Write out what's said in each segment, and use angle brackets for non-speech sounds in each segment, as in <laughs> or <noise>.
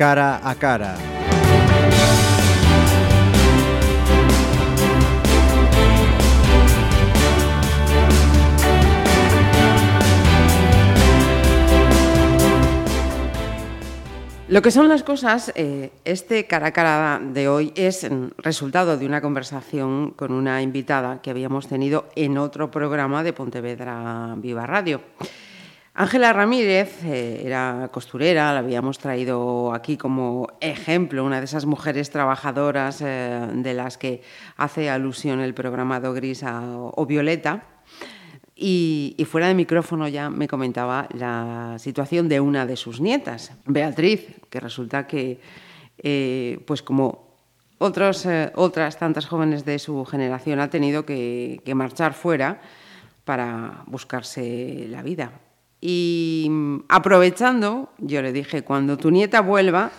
cara a cara. Lo que son las cosas, eh, este cara a cara de hoy es resultado de una conversación con una invitada que habíamos tenido en otro programa de Pontevedra Viva Radio. Ángela Ramírez eh, era costurera, la habíamos traído aquí como ejemplo, una de esas mujeres trabajadoras eh, de las que hace alusión el programa Do Gris o Violeta. Y, fuera de micrófono ya me comentaba la situación de una de sus nietas, Beatriz, que resulta que, eh, pues como otras tantas jóvenes de su generación, ha tenido que, marchar fuera para buscarse la vida. Y aprovechando, yo le dije, cuando tu nieta vuelva,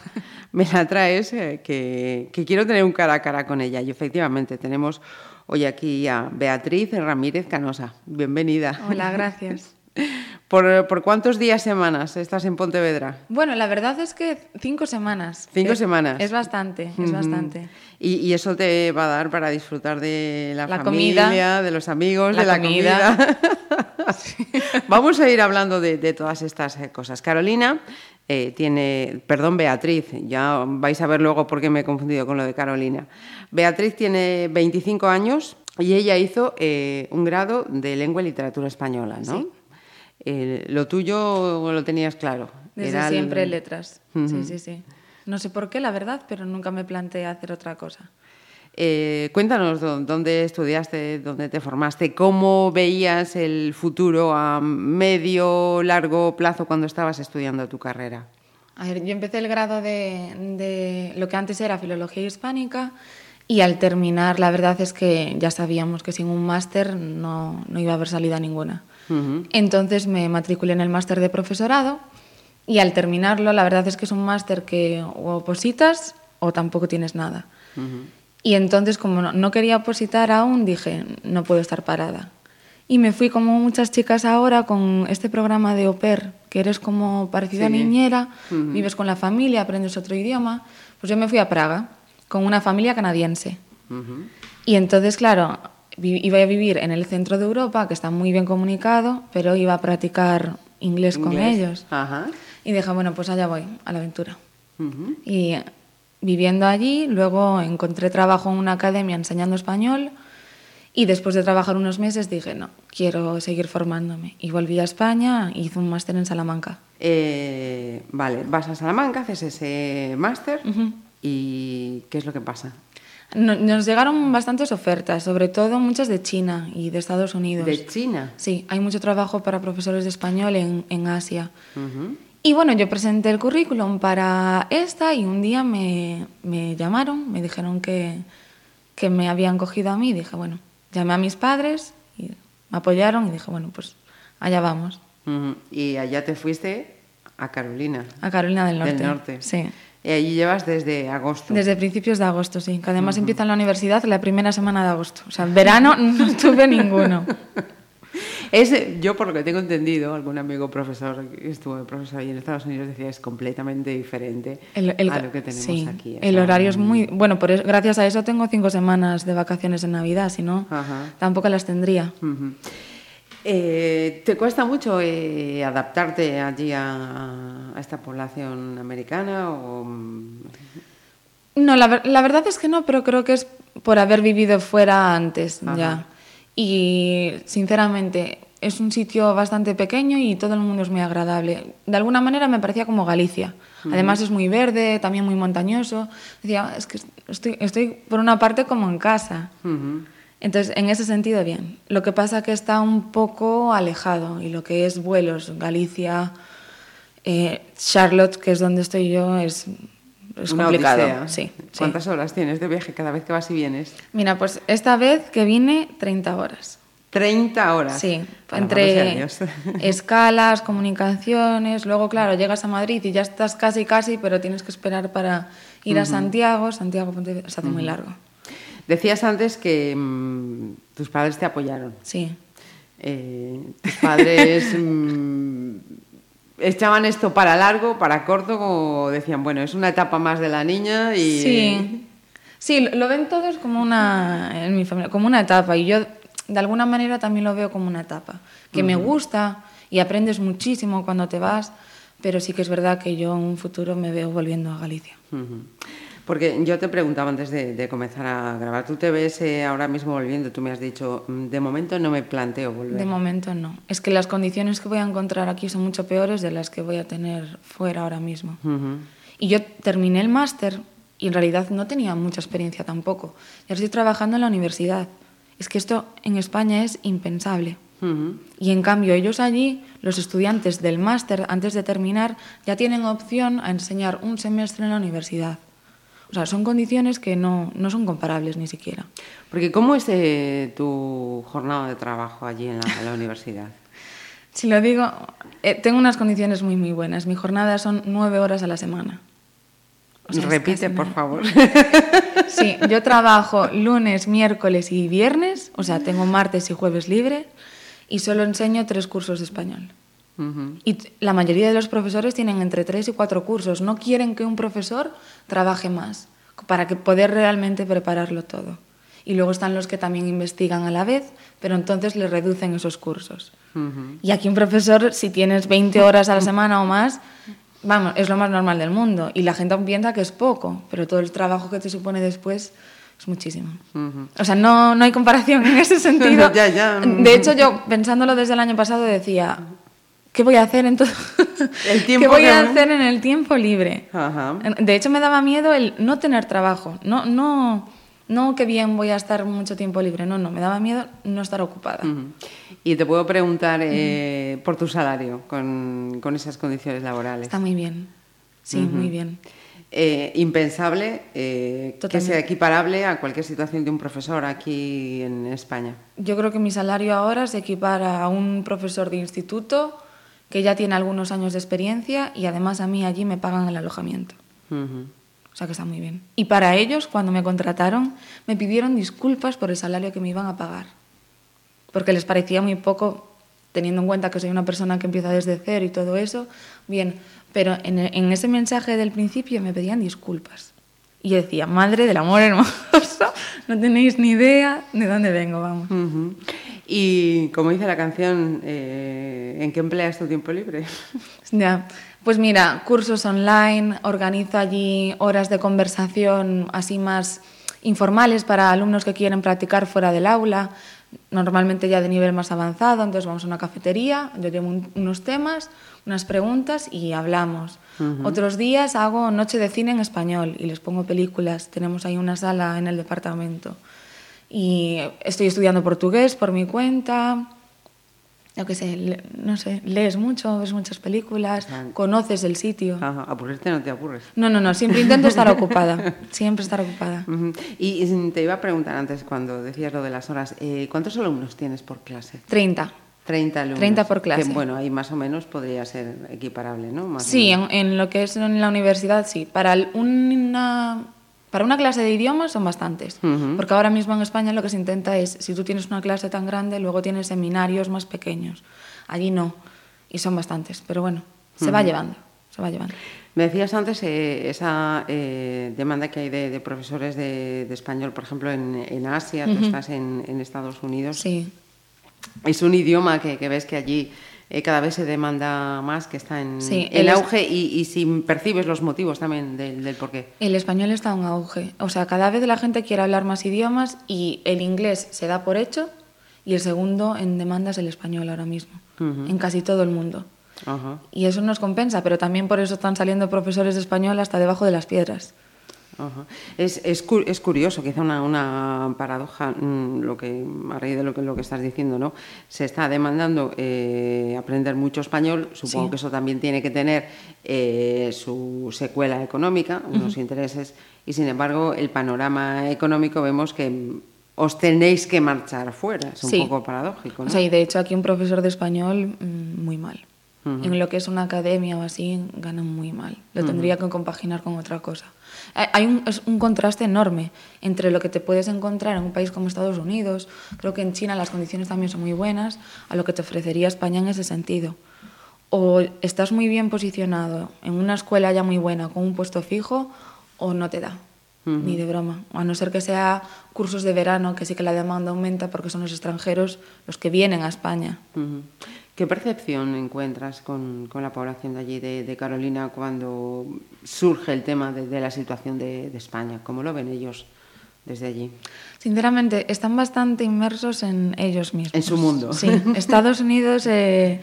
me la traes, eh, que, que quiero tener un cara a cara con ella. Y efectivamente tenemos hoy aquí a Beatriz Ramírez Canosa. Bienvenida. Hola, gracias. <laughs> ¿Por, cuántos días, semanas estás en Pontevedra? Bueno, la verdad es que cinco semanas. Cinco semanas. Es bastante, es bastante. ¿Y, eso te va a dar para disfrutar de la, familia, de los amigos, de la comida. <laughs> <laughs> Vamos a ir hablando de, de todas estas eh, cosas. Carolina eh, tiene, perdón, Beatriz, ya vais a ver luego por qué me he confundido con lo de Carolina. Beatriz tiene 25 años y ella hizo eh, un grado de lengua y literatura española, ¿no? ¿Sí? Eh, lo tuyo lo tenías claro. Desde siempre letras. Sí, sí, sí. No sé por qué, la verdad, pero nunca me planteé hacer otra cosa. Eh, cuéntanos dónde estudiaste, dónde te formaste, cómo veías el futuro a medio, largo plazo cuando estabas estudiando tu carrera. A ver, yo empecé el grado de, lo que antes era filología hispánica y al terminar la verdad es que ya sabíamos que sin un máster no, no, iba a haber salida ninguna. Entonces me matriculé en el máster de profesorado y al terminarlo la verdad es que es un máster que o opositas o tampoco tienes nada. Y entonces, como no, quería opositar aún, dije, no puedo estar parada. Y me fui como muchas chicas ahora con este programa de au pair, que eres como parecida a niñera, vives con la familia, aprendes otro idioma. Pues yo me fui a Praga con una familia canadiense. Y entonces, claro, iba a vivir en el centro de Europa, que está muy bien comunicado, pero iba a practicar inglés, con ellos. Y dije, bueno, pues allá voy, a la aventura. Y viviendo allí, luego encontré trabajo en una academia enseñando español y después de trabajar unos meses dije, no, quiero seguir formándome. Y volví a España y hice un máster en Salamanca. Eh, vale, vas a Salamanca, haces ese máster y ¿qué es lo que pasa? Nos llegaron bastantes ofertas, sobre todo muchas de China y de Estados Unidos. ¿De China? Sí, hay mucho trabajo para profesores de español en, en Asia. Y bueno, yo presenté el currículum para esta y un día me, me llamaron, me dijeron que, que, me habían cogido a mí. Dije, bueno, llamé a mis padres y me apoyaron y dije, bueno, pues allá vamos. Y allá te fuiste a Carolina. A Carolina del Norte. Del Norte. Sí. Y allí llevas desde agosto. Desde principios de agosto, sí. Que además empieza en la universidad la primera semana de agosto. O sea, verano <laughs> no tuve ninguno. Es, yo, por lo que tengo entendido, algún amigo profesor que estuvo profesor ahí en Estados Unidos decía es completamente diferente a lo que tenemos aquí. el horario es muy. Bueno, por gracias a eso tengo cinco semanas de vacaciones en Navidad, si no, tampoco las tendría. Eh, ¿Te cuesta mucho eh, adaptarte allí a, esta población americana? O... No, la, la, verdad es que no, pero creo que es por haber vivido fuera antes ya. Y sinceramente es un sitio bastante pequeño y todo el mundo es muy agradable. De alguna manera me parecía como Galicia. Además es muy verde, también muy montañoso. Decía, es que estoy, estoy por una parte como en casa. Entonces, en ese sentido, bien. Lo que pasa es que está un poco alejado y lo que es vuelos, Galicia, eh, Charlotte, que es donde estoy yo, es es complicado. Sí, ¿Cuántas horas tienes de viaje cada vez que vas y vienes? Mira, pues esta vez que vine, 30 horas. 30 horas. Sí, entre <laughs> escalas, comunicaciones, luego claro, llegas a Madrid y ya estás casi casi, pero tienes que esperar para ir a Santiago, Santiago se hace muy largo. Decías antes que mm, tus padres te apoyaron. Sí. Eh, tus padres <laughs> mm, echaban esto para largo, para corto, como decían, bueno, es una etapa más de la niña y... Sí, sí lo ven todos como una, en mi familia, como una etapa y yo de alguna manera también lo veo como una etapa, que me gusta y aprendes muchísimo cuando te vas, pero sí que es verdad que yo en un futuro me veo volviendo a Galicia. Porque yo te preguntaba antes de, comenzar a grabar, ¿tú te ves eh, ahora mismo volviendo? Tú me has dicho, mm, de momento no me planteo volver. De momento no. Es que las condiciones que voy a encontrar aquí son mucho peores de las que voy a tener fuera ahora mismo. Y yo terminé el máster y en realidad no tenía mucha experiencia tampoco. Y ahora estoy trabajando en la universidad. Es que esto en España es impensable. Y en cambio ellos allí, los estudiantes del máster, antes de terminar, ya tienen opción a enseñar un semestre en la universidad. O sea, son condiciones que no, no son comparables ni siquiera. Porque ¿cómo es eh, tu jornada de trabajo allí en la, universidad? <laughs> si lo digo, eh, tengo unas condiciones muy, muy buenas. Mi jornada son nueve horas a la semana. Repite, por favor. <laughs> Sí, yo trabajo lunes, miércoles y viernes, o sea, tengo martes y jueves libre y solo enseño tres cursos de español. Y la mayoría de los profesores tienen entre tres y cuatro cursos. No quieren que un profesor trabaje más para que poder realmente prepararlo todo. Y luego están los que también investigan a la vez, pero entonces le reducen esos cursos. Y aquí un profesor, si tienes 20 horas a la semana o más, vamos, es lo más normal del mundo. Y la gente piensa que es poco, pero todo el trabajo que te supone después es muchísimo. O sea, no, no hay comparación en ese <laughs> sentido. De hecho, yo pensándolo desde el año pasado decía, ¿qué voy a hacer en todo? <laughs> ¿El tiempo ¿Qué voy a hacer en el tiempo libre? De hecho, me daba miedo el no tener trabajo. No, no, no que bien voy a estar mucho tiempo libre. No, no, me daba miedo no estar ocupada. Y te puedo preguntar eh, por tu salario con, con, esas condiciones laborales. Está muy bien. Sí, muy bien. Eh, impensable eh, que sea equiparable a cualquier situación de un profesor aquí en España. Yo creo que mi salario ahora se equipara a un profesor de instituto que ya tiene algunos años de experiencia y además a mí allí me pagan el alojamiento. O sea que está muy bien. Y para ellos, cuando me contrataron, me pidieron disculpas por el salario que me iban a pagar. Porque les parecía muy poco, teniendo en cuenta que soy una persona que empieza desde cero y todo eso. Bien, pero en, en, ese mensaje del principio me pedían disculpas. Y yo decía, madre del amor hermoso, <laughs> no tenéis ni idea de dónde vengo, vamos. Y como dice la canción, eh, ¿en qué empleas tu tiempo libre? <laughs> Ya, pues mira, cursos online, organizo allí horas de conversación así más informales para alumnos que quieren practicar fuera del aula, normalmente ya de nivel más avanzado, entonces vamos a una cafetería, yo llevo unos temas, unas preguntas y hablamos. Otros días hago noche de cine en español y les pongo películas, tenemos ahí una sala en el departamento. Y estoy estudiando portugués por mi cuenta, yo qué sé, no sé, lees mucho, ves muchas películas, conoces el sitio. Ajá, aburrirte no te aburres. No, no, no, siempre intento estar ocupada, <laughs> siempre estar ocupada. y, te iba a preguntar antes, cuando decías lo de las horas, eh, ¿cuántos alumnos tienes por clase? 30. 30 alumnos. 30 por clase. Que, bueno, ahí más o menos podría ser equiparable, ¿no? sí, en, lo que es en la universidad, sí. Para una, para una clase de idiomas son bastantes. Porque ahora mismo en España lo que se intenta es, si tú tienes una clase tan grande, luego tienes seminarios más pequeños. Allí no. Y son bastantes. Pero bueno, se va llevando. Se va llevando. Me decías antes eh, esa eh, demanda que hay de, profesores de, español, por ejemplo, en, Asia, tú estás en, en Estados Unidos. Sí es un idioma que, ves que allí eh, cada vez se demanda más, que está en, el auge y, si percibes los motivos también del, del porqué. El español está en auge. O sea, cada vez la gente quiere hablar más idiomas y el inglés se da por hecho y el segundo en demanda es el español ahora mismo, en casi todo el mundo. Y eso nos compensa, pero también por eso están saliendo profesores de español hasta debajo de las piedras. Es, es, es, curioso, quizá una, una paradoja, mm, lo que, a raíz de lo que, lo que estás diciendo, ¿no? Se está demandando eh, aprender mucho español, supongo que eso también tiene que tener eh, su secuela económica, unos intereses, y sin embargo el panorama económico vemos que os tenéis que marchar fuera, es un poco paradójico. y de hecho aquí un profesor de español mm, muy mal. En lo que es una academia o así, ganan muy mal. Lo tendría que compaginar con otra cosa. Hay un, es un contraste enorme entre lo que te puedes encontrar en un país como Estados Unidos, creo que en China las condiciones también son muy buenas, a lo que te ofrecería España en ese sentido. o estás muy bien posicionado en una escuela ya muy buena con un puesto fijo o no te da. Ni de broma. A no ser que sea cursos de verano, que sí que la demanda aumenta porque son los extranjeros los que vienen a España. ¿Qué percepción encuentras con, con, la población de allí, de, de, Carolina, cuando surge el tema de, de la situación de, de, España? ¿Cómo lo ven ellos desde allí? Sinceramente, están bastante inmersos en ellos mismos. En su mundo. Sí, Estados Unidos, eh,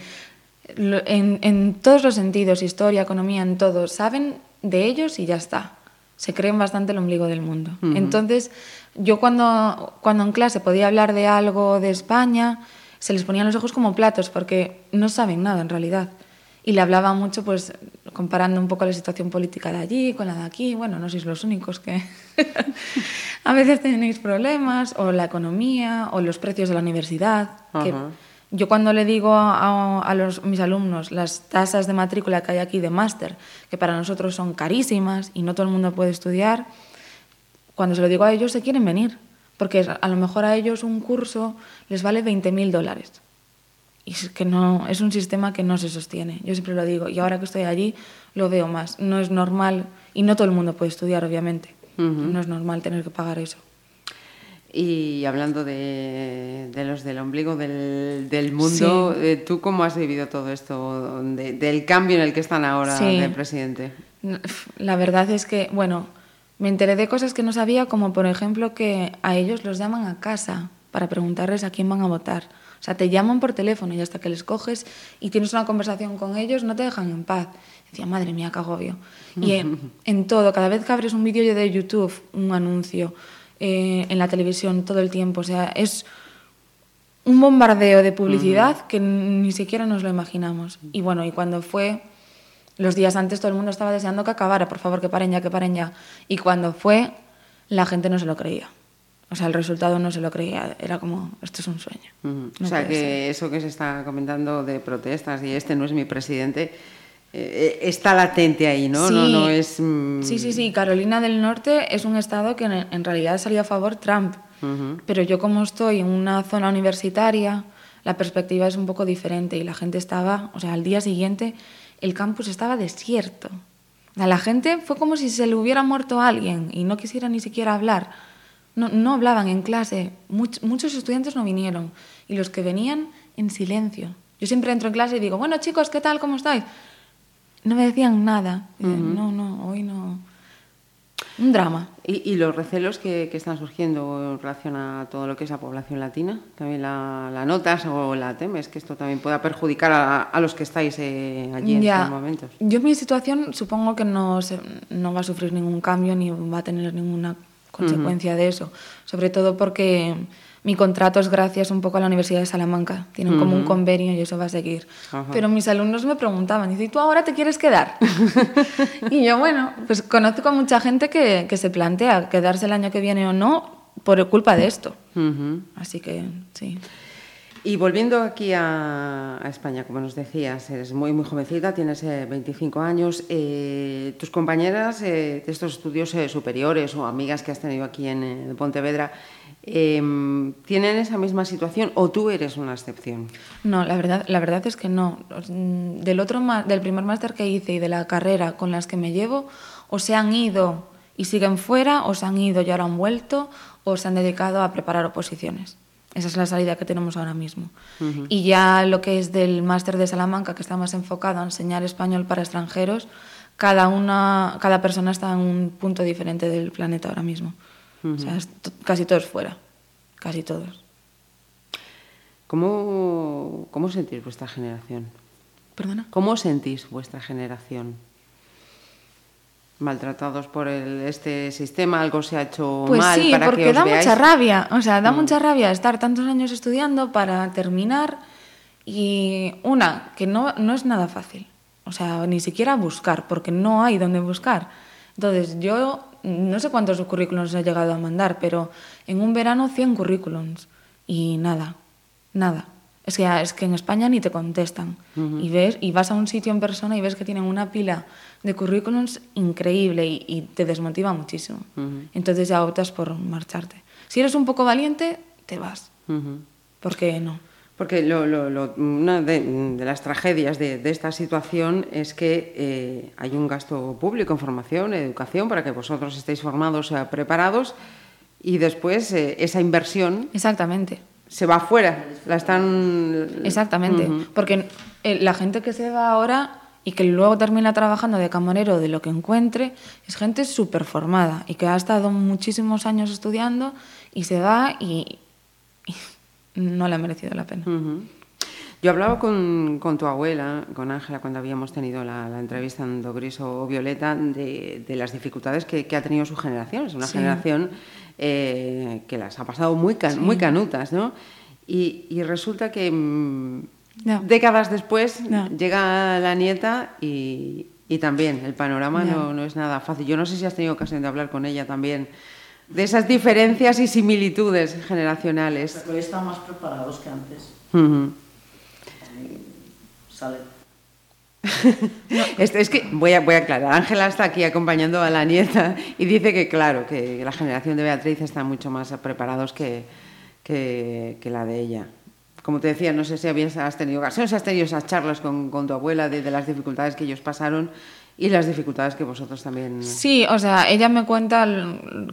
en, en todos los sentidos, historia, economía, en todo, saben de ellos y ya está se creen bastante el ombligo del mundo. Uh -huh. Entonces, yo cuando, cuando en clase podía hablar de algo de España, se les ponían los ojos como platos, porque no saben nada en realidad. Y le hablaba mucho, pues, comparando un poco la situación política de allí con la de aquí. Bueno, no sois los únicos que <laughs> a veces tenéis problemas, o la economía, o los precios de la universidad. Uh -huh. que yo cuando le digo a, a los, mis alumnos las tasas de matrícula que hay aquí de máster, que para nosotros son carísimas y no todo el mundo puede estudiar, cuando se lo digo a ellos se quieren venir, porque a lo mejor a ellos un curso les vale 20.000 dólares. Y es que no, es un sistema que no se sostiene. Yo siempre lo digo, y ahora que estoy allí lo veo más. No es normal, y no todo el mundo puede estudiar, obviamente. Uh -huh. No es normal tener que pagar eso. Y hablando de, de, los del ombligo del, del mundo, sí. eh, ¿tú cómo has vivido todo esto de, del cambio en el que están ahora sí. de presidente? La verdad es que, bueno, me enteré de cosas que no sabía, como por ejemplo que a ellos los llaman a casa para preguntarles a quién van a votar. O sea, te llaman por teléfono y hasta que les coges y tienes una conversación con ellos, no te dejan en paz. Decía, madre mía, qué agobio. Y en, <laughs> en todo, cada vez que abres un vídeo de YouTube, un anuncio, eh, en la televisión todo el tiempo. O sea, es un bombardeo de publicidad uh -huh. que ni siquiera nos lo imaginamos. Y bueno, y cuando fue, los días antes todo el mundo estaba deseando que acabara, por favor, que paren ya, que paren ya. Y cuando fue, la gente no se lo creía. O sea, el resultado no se lo creía, era como, esto es un sueño. Uh -huh. no o sea, que ser. eso que se está comentando de protestas y este no es mi presidente, eh, está latente ahí, ¿no? Sí, no, no es, mm... sí, sí, sí. Carolina del Norte es un estado que en, realidad salió a favor Trump. Uh -huh. Pero yo como estoy en una zona universitaria, la perspectiva es un poco diferente y la gente estaba, o sea, al día siguiente el campus estaba desierto. A la gente fue como si se le hubiera muerto alguien y no quisiera ni siquiera hablar. No, no hablaban en clase. Much, muchos estudiantes no vinieron y los que venían en silencio. Yo siempre entro en clase y digo, bueno chicos, ¿qué tal? ¿Cómo estáis? no me decían nada. Uh -huh. No, no, hoy no. Un drama. ¿Y, y los recelos que, que, están surgiendo en relación a todo lo que es la población latina? ¿También la, la notas o la temes? Que esto también pueda perjudicar a, a los que estáis eh, allí en estos momentos. Yo mi situación supongo que no, se, no va a sufrir ningún cambio ni va a tener ninguna consecuencia uh -huh. de eso. Sobre todo porque mi contrato es gracias un poco a la Universidad de Salamanca. Tienen uh -huh. como un convenio y eso va a seguir. Pero mis alumnos me preguntaban, ¿y tú ahora te quieres quedar? <laughs> <laughs> y yo, bueno, pues conozco a mucha gente que, que, se plantea quedarse el año que viene o no por culpa de esto. Uh -huh. Así que, sí. Y volviendo aquí a, a, España, como nos decías, eres muy, muy jovencita, tienes eh, 25 años. Eh, tus compañeras eh, de estos estudios eh, superiores o amigas que has tenido aquí en, en Pontevedra, eh, ¿tienen esa misma situación o tú eres una excepción? No, la verdad, la verdad es que no. Del, otro, del primer máster que hice y de la carrera con las que me llevo, o se han ido y siguen fuera, o se han ido y ahora han vuelto, o se han dedicado a preparar oposiciones. Esa es la salida que tenemos ahora mismo. Uh -huh. Y ya lo que es del máster de Salamanca, que está más enfocado a enseñar español para extranjeros, cada, una, cada persona está en un punto diferente del planeta ahora mismo. Uh -huh. O sea, casi todos fuera, casi todos. ¿Cómo, ¿Cómo sentís vuestra generación? ¿Perdona? ¿Cómo sentís vuestra generación? maltratados por el, este sistema, algo se ha hecho pues mal sí, para porque que os da veáis? mucha rabia, o sea, da mm. mucha rabia estar tantos años estudiando para terminar y una, que no, no es nada fácil, o sea, ni siquiera buscar, porque no hay donde buscar. Entonces, yo no sé cuántos currículums he llegado a mandar, pero en un verano 100 currículums y nada, nada. Es que, es que en España ni te contestan. Uh -huh. y, ves, y vas a un sitio en persona y ves que tienen una pila de currículums increíble y, y te desmotiva muchísimo. Uh -huh. Entonces ya optas por marcharte. Si eres un poco valiente, te vas. Uh -huh. ¿Por qué no? Porque lo, lo, lo, una de, de, las tragedias de, de, esta situación es que eh, hay un gasto público en formación, en educación, para que vosotros estéis formados, eh, preparados, y después eh, esa inversión. Exactamente. Se va afuera, la están. Exactamente. Uh -huh. Porque eh, la gente que se va ahora y que luego termina trabajando de camarero de lo que encuentre es gente súper formada y que ha estado muchísimos años estudiando y se va y, y no le ha merecido la pena. Uh -huh. Yo hablaba con, con tu abuela, con Ángela, cuando habíamos tenido la, la entrevista en Do Gris o Violeta, de, de las dificultades que, que, ha tenido su generación. Es una sí. generación eh, que las ha pasado muy, can, sí. muy canutas, ¿no? Y, y resulta que mmm, no. décadas después no. llega la nieta y, y, también el panorama no. no. No, es nada fácil. Yo no sé si has tenido ocasión de hablar con ella también de esas diferencias y similitudes generacionales. Pero hoy están más preparados que antes. Uh -huh. Sale. <laughs> Esto es que voy a, voy a aclarar. Ángela está aquí acompañando a la nieta y dice que, claro, que la generación de Beatriz está mucho más preparados que, que, que la de ella. Como te decía, no sé si habías, has tenido ocasión, si has tenido esas charlas con, con tu abuela de, de, las dificultades que ellos pasaron y las dificultades que vosotros también. Sí, o sea, ella me cuenta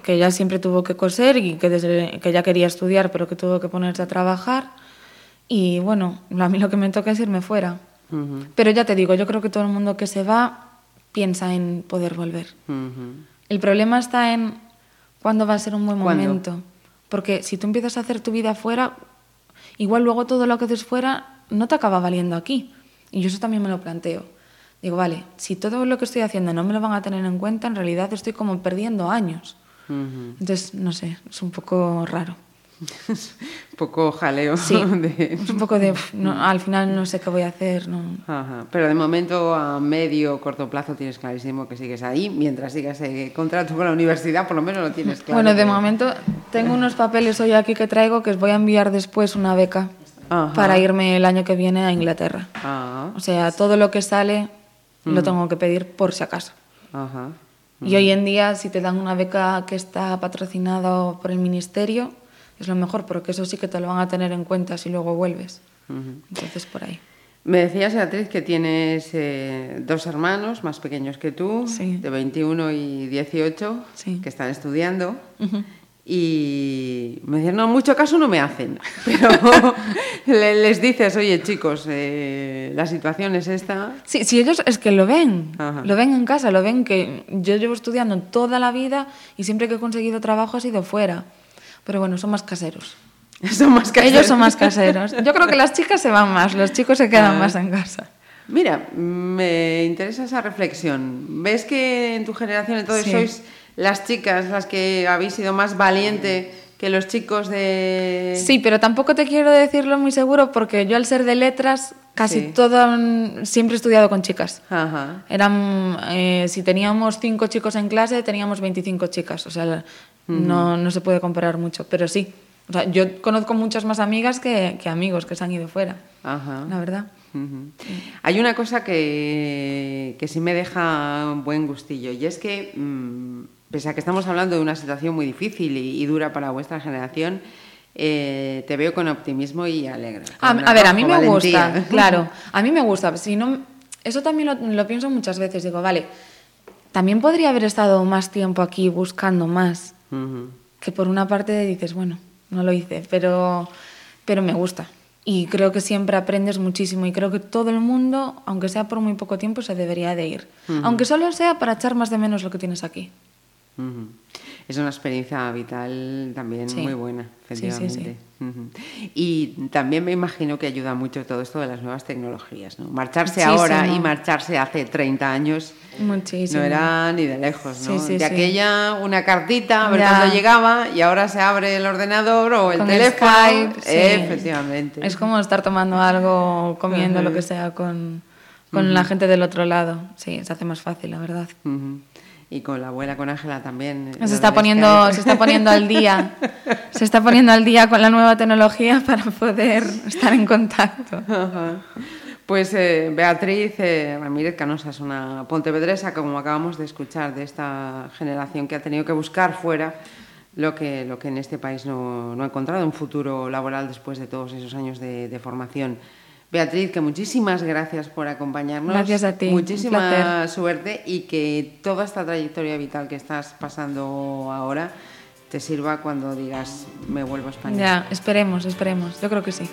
que ella siempre tuvo que coser y que, desde, que ella quería estudiar, pero que tuvo que ponerse a trabajar. Y bueno, a mí lo que me toca es irme fuera. Uh -huh. Pero ya te digo, yo creo que todo el mundo que se va piensa en poder volver. Uh -huh. El problema está en cuándo va a ser un buen ¿Cuándo? momento. Porque si tú empiezas a hacer tu vida fuera, igual luego todo lo que haces fuera no te acaba valiendo aquí. Y yo eso también me lo planteo. Digo, vale, si todo lo que estoy haciendo no me lo van a tener en cuenta, en realidad estoy como perdiendo años. Uh -huh. Entonces, no sé, es un poco raro. <laughs> un poco jaleo. Sí, <laughs> de... un poco de... No, al final no sé qué voy a hacer. No. Ajá. Pero de momento, a medio o corto plazo, tienes clarísimo que sigues ahí. Mientras sigas el contrato con la universidad, por lo menos lo tienes claro. Bueno, de que... momento tengo unos papeles hoy aquí que traigo que os voy a enviar después una beca Ajá. para irme el año que viene a Inglaterra. Ajá. O sea, todo lo que sale lo tengo que pedir por si acaso. Ajá. Y hoy en día, si te dan una beca que está patrocinada por el ministerio, es lo mejor, porque eso sí que te lo van a tener en cuenta si luego vuelves. Uh -huh. Entonces, por ahí. Me decías, Beatriz, que tienes eh, dos hermanos más pequeños que tú, sí. de 21 y 18, sí. que están estudiando. Uh -huh. Y me decían, no, mucho caso no me hacen. <laughs> Pero les dices, oye, chicos, eh, la situación es esta. Sí, sí, ellos es que lo ven. Ajá. Lo ven en casa, lo ven que yo llevo estudiando toda la vida y siempre que he conseguido trabajo ha sido fuera. Pero bueno, son más caseros. <laughs> Son más caseros. Ellos son más caseros. Yo creo que las chicas se van más, los chicos se quedan ah. más en casa. Mira, me interesa esa reflexión. ¿Ves que en tu generación entonces sí. sois las chicas las que habéis sido más valiente que los chicos de... Sí, pero tampoco te quiero decirlo muy seguro porque yo al ser de letras casi sí. todo siempre he estudiado con chicas. Ajá. Eran, eh, si teníamos cinco chicos en clase, teníamos 25 chicas. O sea, uh -huh. no, no se puede comparar mucho, pero sí. O sea, yo conozco muchas más amigas que, que amigos que se han ido fuera, Ajá. la verdad. Uh -huh. Hay una cosa que, que sí me deja un buen gustillo y es que, mmm, pese a que estamos hablando de una situación muy difícil y, y dura para vuestra generación, eh, te veo con optimismo y alegre. A, a, ver, a mí me valentía. gusta, <laughs> claro, a mí me gusta. Si no, eso también lo, lo, pienso muchas veces. Digo, vale, también podría haber estado más tiempo aquí buscando más. Uh -huh. Que por una parte dices, bueno, no lo hice, pero, pero me gusta. Y creo que siempre aprendes muchísimo y creo que todo el mundo, aunque sea por muy poco tiempo, se debería de ir. Uh -huh. Aunque solo sea para echar más de menos lo que tienes aquí. Uh -huh. Es una experiencia vital también sí. muy buena, efectivamente. Sí, sí, uh -huh. Y también me imagino que ayuda mucho todo esto de las nuevas tecnologías. ¿no? Marcharse Muchísimo. ahora y marcharse hace 30 años Muchísimo. no era ni de lejos. ¿no? de aquella una cartita, a ver cuándo llegaba y ahora se abre el ordenador o el con teléfono. El Skype, efectivamente. Es como estar tomando algo, comiendo uh -huh. lo que sea con, con la gente del otro lado. Sí, se hace más fácil, la verdad y con la abuela, con Ángela también. Se está, poniendo, se está poniendo al día, se está poniendo al día con la nueva tecnología para poder estar en contacto. Pues eh, Beatriz eh, Ramírez Canosa es una pontevedresa, como acabamos de escuchar, de esta generación que ha tenido que buscar fuera lo que, lo que en este país no, no ha encontrado un futuro laboral después de todos esos años de, de formación. Beatriz, que muchísimas gracias por acompañarnos. Gracias a ti. Muchísima suerte y que toda esta trayectoria vital que estás pasando ahora te sirva cuando digas me vuelvo a España. Ya, esperemos, esperemos. Yo creo que sí.